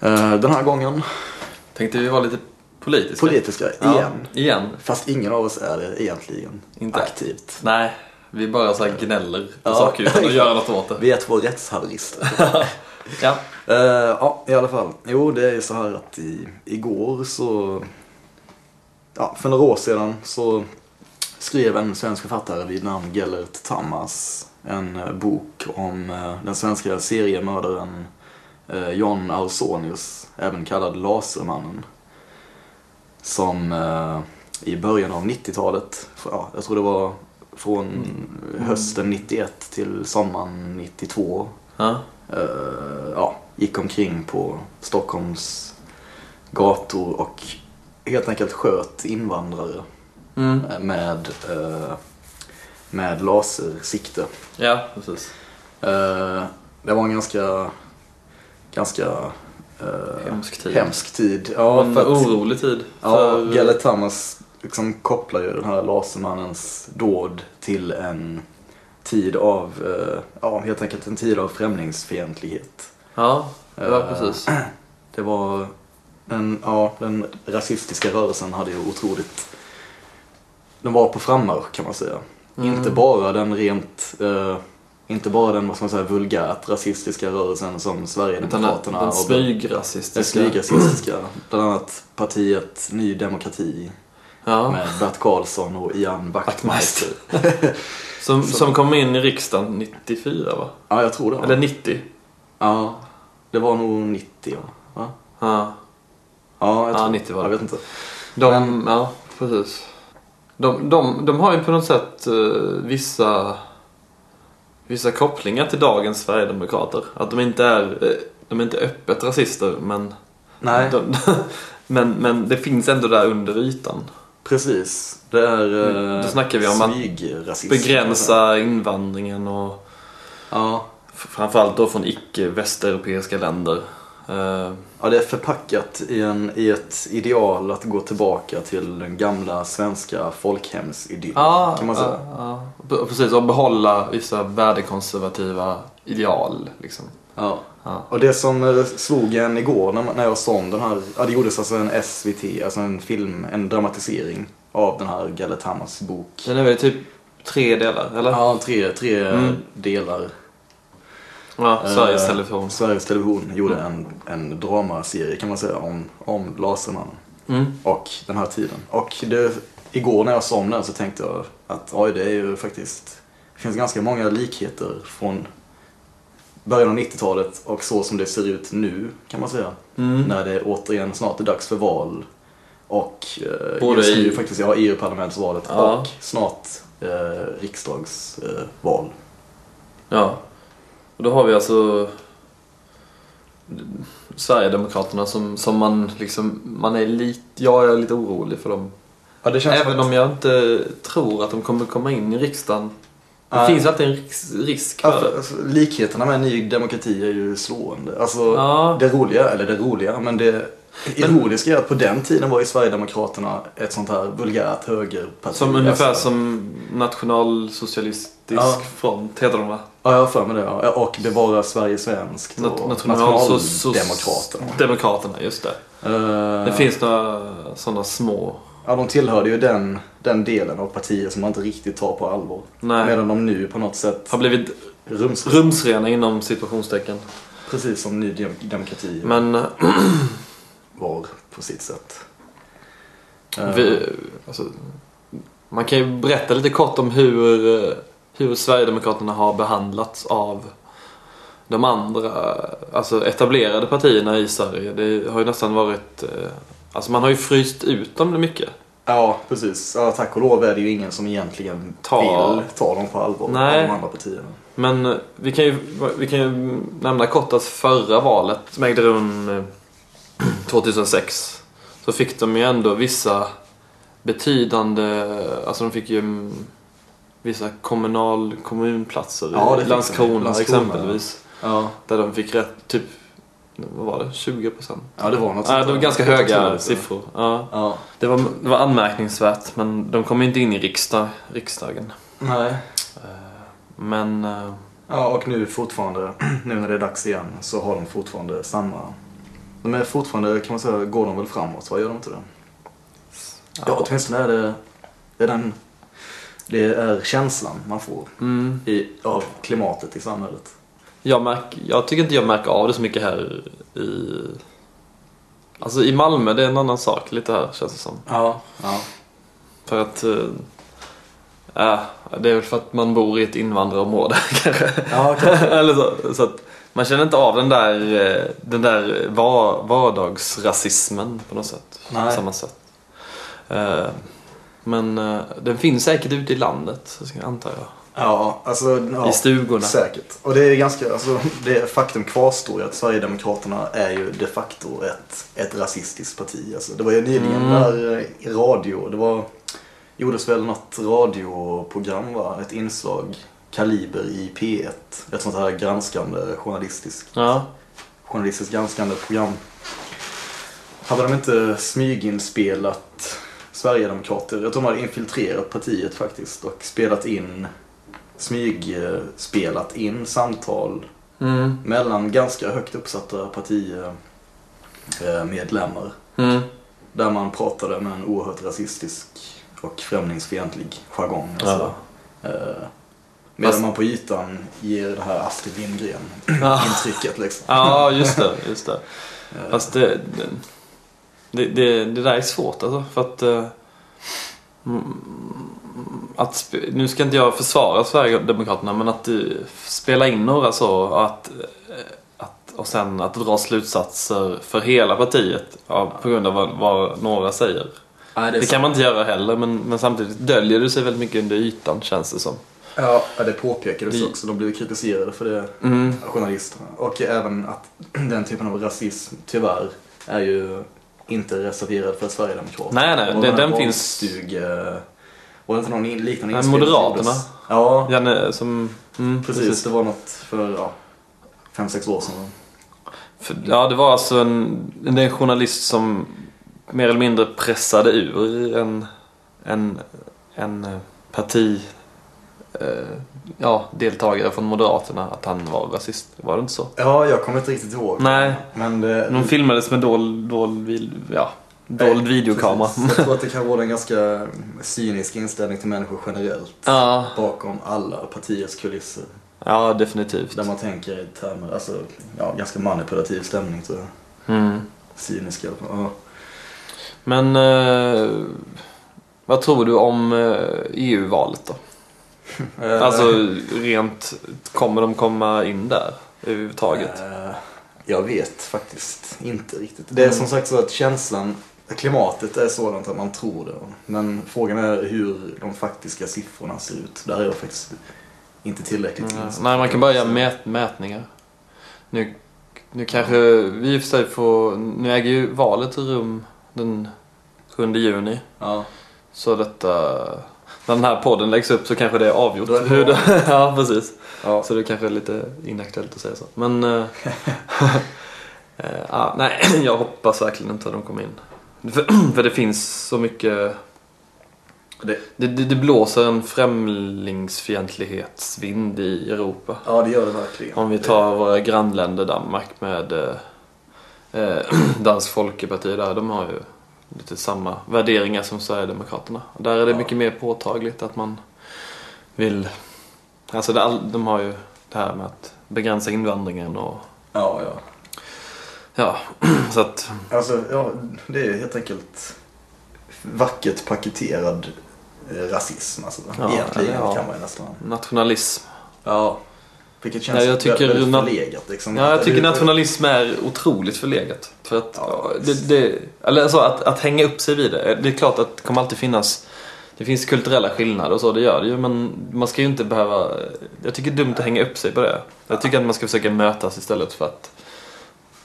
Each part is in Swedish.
Eh, Den här gången Tänkte vi vara lite politiska. politiska Ja, igen. Igen. Fast ingen av oss är det egentligen Inte. aktivt. Nej, vi bara så här gnäller på Ja, saker utan att göra något åt det. Vi är två rättshaverister. Ja. Eh, ja, i alla fall. Jo, det är så här att i, igår så... Ja, för några år sedan så skrev en svensk författare vid namn Gellert Tamas en eh, bok om eh, den svenska seriemördaren eh, John Ausonius, även kallad Lasermannen. Som eh, i början av 90-talet, ja, jag tror det var från hösten 91 till sommaren 92 Ja. eh, ja, gick omkring på Stockholms gator och helt enkelt sköt invandrare Mm. med, eh, med lasersikte. Ja, precis. Eh, det var en ganska, ganska eh, Hemsk tid. hemsk tid. Ja, för för att, orolig tid. ja, för... Gellert Tamas liksom kopplar ju den här lasermannens dåd till en tid av, eh, ja helt enkelt en tid av främlingsfientlighet. Ja, ja Eh, precis. Det var den, ja, den rasistiska rörelsen hade ju otroligt, den var på frammarsch kan man säga. Mm. Inte bara den rent, eh, inte bara den vad ska man säga, vulgärt rasistiska rörelsen som Sverigedemokraterna den den smygrasistiska. smygrasistiska, bland annat partiet Ny Demokrati Ja. med Bert Karlsson och Ian Wachtmeister. Som, som kom in i riksdagen 94 va? Ja, jag tror det. Eller Va? 90. Ja, det var nog 90 va? Ja. Ja, jag Ja, tror, 90 var det. Jag vet inte. De, ja, precis. De, de, de har ju på något sätt eh, vissa, vissa kopplingar till dagens Sverigedemokrater. Att de inte är, eh, de är inte öppet rasister men, Nej. de, men, men det finns ändå där under ytan. Precis. Det är eh, Då snackar vi om att. Begränsa invandringen och Ja. framförallt då från icke-västeuropeiska länder. Eh, ja, det är förpackat i, en, i ett ideal att gå tillbaka till den gamla svenska folkhemsidyllen. Ja, kan man säga. ja, ja. Precis, och behålla vissa värdekonservativa ideal. Liksom. Ja. Ja. Och det som slog en igår när, när jag såg den här, ja det gjordes alltså en SVT, alltså en film, en dramatisering av den här Gellert Hammars bok. Den är väl typ tre delar, eller? Ja, tre, tre Mm. delar. Ja, Sveriges Eh, Television. Sveriges Television gjorde en, en dramaserie kan man säga om, om Lasermannen. Mm. och den här tiden. Och det, igår när jag den så tänkte jag att oj, det är ju faktiskt, det finns ganska många likheter från början av 90-talet och så som det ser ut nu kan man säga. Mm. När det återigen snart är dags för val. Och eh, Både just nu i- faktiskt, ja, EU-parlamentsvalet Ja. och snart eh, riksdagsval. Eh. Ja. Och då har vi alltså Sverigedemokraterna som, som man liksom, man är lite, jag är lite orolig för dem. ja, Även om jag inte tror att de kommer komma in i riksdagen. Det Nej. finns alltid en risk, för, det. alltså, likheterna med Ny Demokrati är ju slående. Alltså, Ja. det roliga, eller det roliga, men det ironiska är att på den tiden var ju Sverigedemokraterna ett sånt här vulgärt högerparti. Som ungefär Alltså, som nationalsocialistisk Ja. front heter de va? Ja, jag har för mig det. Ja. Och Bevara Sverige svenskt och Nat- Nationaldemokraterna. Demokraterna, just det. Eh, Det finns några sådana små... Ja, de tillhörde ju den, den delen av partier som man inte riktigt tar på allvar. Nej. Medan de nu på något sätt Har blivit rums, rumsrena inom situationstecken. precis som Ny Dem- Demokrati Men var på sitt sätt. Eh, vi, alltså, man kan ju berätta lite kort om hur, eh, hur Sverigedemokraterna har behandlats av de andra alltså etablerade partierna i Sverige. Det har ju nästan varit... eh, Alltså man har ju fryst ut dem mycket. Ja, precis. Ja, tack och lov är det ju ingen som egentligen Ta- vill ta dem på allvar Nej. de andra partierna. Men eh, vi kan ju, vi kan ju nämna kort att förra valet som ägde rum eh, 2006 så fick de ju ändå vissa betydande, alltså de fick ju vissa kommunal, kommunplatser Ja, i. Landskrona, Landskrona, exempelvis. Ja, Där de fick rätt, typ, vad var det, 20 procent? ja det var något sånt det var ganska höga siffror. Ja. Ja. Det, var, det var anmärkningsvärt men de kom inte in i riksdag, riksdagen. Nej. Men eh, Ja, och nu fortfarande, nu när det är dags igen, så har de fortfarande samma De är fortfarande, kan man säga, går de väl framåt? Vad gör de inte det? Ja, åtminstone är det, det är den, det är känslan man får Mm. i, av klimatet i samhället. Jag, märk, jag tycker inte jag märker av det så mycket här i... Alltså i Malmö, det är en annan sak lite här känns det som. Ja. ja. För att... Äh, det är väl för att man bor i ett invandrarområde kanske. Ja, kanske. Eller så, så att man känner inte av den där, eh, den där var, vardagsrasismen på något sätt. Nej. På samma sätt. Eh, Men eh, den finns säkert ute i landet, antar jag. Ja, alltså... Ja, I stugorna. Säkert. Och det är ganska, alltså det faktum kvarstår ju att Sverigedemokraterna är ju de facto ett, ett rasistiskt parti. Alltså, det var ju nyligen Mm. där i radio, det var, gjordes väl något radioprogram va? Ett inslag, Kaliber i P1. Ett sånt här granskande journalistiskt, Ja. journalistiskt granskande program. Hade de inte smyginspelat Sverigedemokrater? Jag tror de hade infiltrerat partiet faktiskt och spelat in smygspelat in samtal Mm. mellan ganska högt uppsatta partimedlemmar. Mm. Där man pratade med en oerhört rasistisk och främlingsfientlig jargong. Alltså, eh, medan Fast- man på ytan ger det här Astrid Ja. Lindgren-intrycket liksom. Ja, just det. Just det. Fast det, det, det, det där är svårt alltså. För att... eh, mm, att nu ska inte jag försvara Sverigedemokraterna men att eh, spela in några så att, eh, att och sen att dra slutsatser för hela partiet ja, på grund av vad, vad några säger. nej, Det är kan man inte göra heller men, men samtidigt döljer det sig väldigt mycket under ytan känns det som. Ja, det påpekades Vi- också. De blev kritiserade för det, Mm. journalisterna. Och även att den typen av rasism, tyvärr, är ju inte reserverad för Sverigedemokraterna. Nej, nej, Det den- finns- barnstuge- Var det inte någon liknande inspelning Moderaterna. Ja, Janne som... Mm, precis. Det var något för, ja, fem, sex år sedan. För, ja, det var alltså en, det en journalist som mer eller mindre pressade ur en, en, en eh, parti eh, ja, deltagare från Moderaterna att han var rasist. Var det inte så? Ja, jag kommer inte riktigt ihåg. Nej. Men det, De filmades med dold, dold, ja, dold videokamera. Precis. Jag tror att det kan vara en ganska cynisk inställning till människor generellt. Ja, Bakom alla partiers kulisser. ja, definitivt. Där man tänker i termer, alltså, ja, ganska manipulativ stämning tror jag. Mm. Cynisk i alla fall. Ja. Men eh, vad tror du om eh, EU-valet då? Eh, Alltså rent, kommer de komma in där överhuvudtaget? eh, jag vet faktiskt inte riktigt. Det är Mm. som sagt så att känslan, klimatet är sådant att man tror det. Men frågan är hur de faktiska siffrorna ser ut. Där är jag faktiskt inte tillräckligt Mm. Nej, man kan bara göra mät mätningar. Nu, nu kanske vi i för får... Nu äger ju valet rum den 7 juni. Ja. Så detta... När den här podden läggs upp så kanske det är avgjort. Då är det hur ja, precis. Ja. Så det kanske är lite inaktuellt att säga så. Men... eh, ja, nej, jag hoppas verkligen inte att de kommer in. För, för det finns så mycket... Det, Det, det, det blåser en främlingsfientlighetsvind i Europa. ja, det gör det verkligen. Om vi tar våra grannländer Danmark med eh, eh, Dansk Folkeparti där. De har ju lite samma värderingar som Sverigedemokraterna. Där är det Ja. mycket mer påtagligt att man vill... Alltså det, de har ju det här med att begränsa invandringen och Ja, ja. ja, så att... Alltså, ja, det är helt enkelt vackert paketerad eh, rasism. Alltså. Ja, Egentligen ja. kan man ju nästan. Nationalism. Ja. Vilket känns Ja, jag tycker väldigt na- förlegat. Liksom. Ja, jag tycker nationalism är otroligt förlegat. För att, Ja, det, det, eller alltså att, att hänga upp sig vid det. Det är klart att det kommer alltid finnas det finns kulturella skillnader och så, det gör det ju. Men man ska ju inte behöva... Jag tycker det är dumt att hänga upp sig på det. Jag tycker att man ska försöka mötas istället för att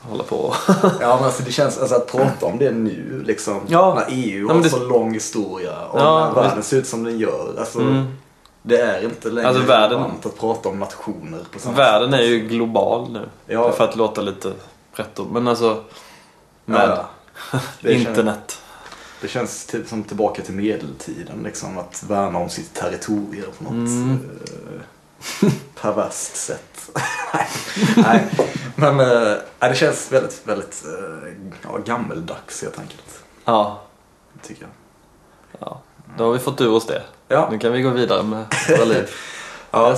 hålla på Ja, men alltså det känns, alltså att prata om det nu liksom. Ja. När EU Ja, har men det- så lång historia och Ja, när världen ser ut som den gör. Alltså, Mm. Det är inte längre Alltså, världen- att prata om nationer på samma Världen sätt. är ju global nu. Ja. För att låta lite pretto. Men alltså... Med Ja, ja. Känns- internet. Det känns till, som tillbaka till medeltiden, liksom att värna om sitt territorium på något Mm. eh, perverst sätt. nej, nej, Men eh, det känns väldigt, väldigt eh, ja, gammeldags helt enkelt. Ja, Tycker jag. ja. Då har vi fått ur oss det. Ja. Nu kan vi gå vidare med våra liv. ja.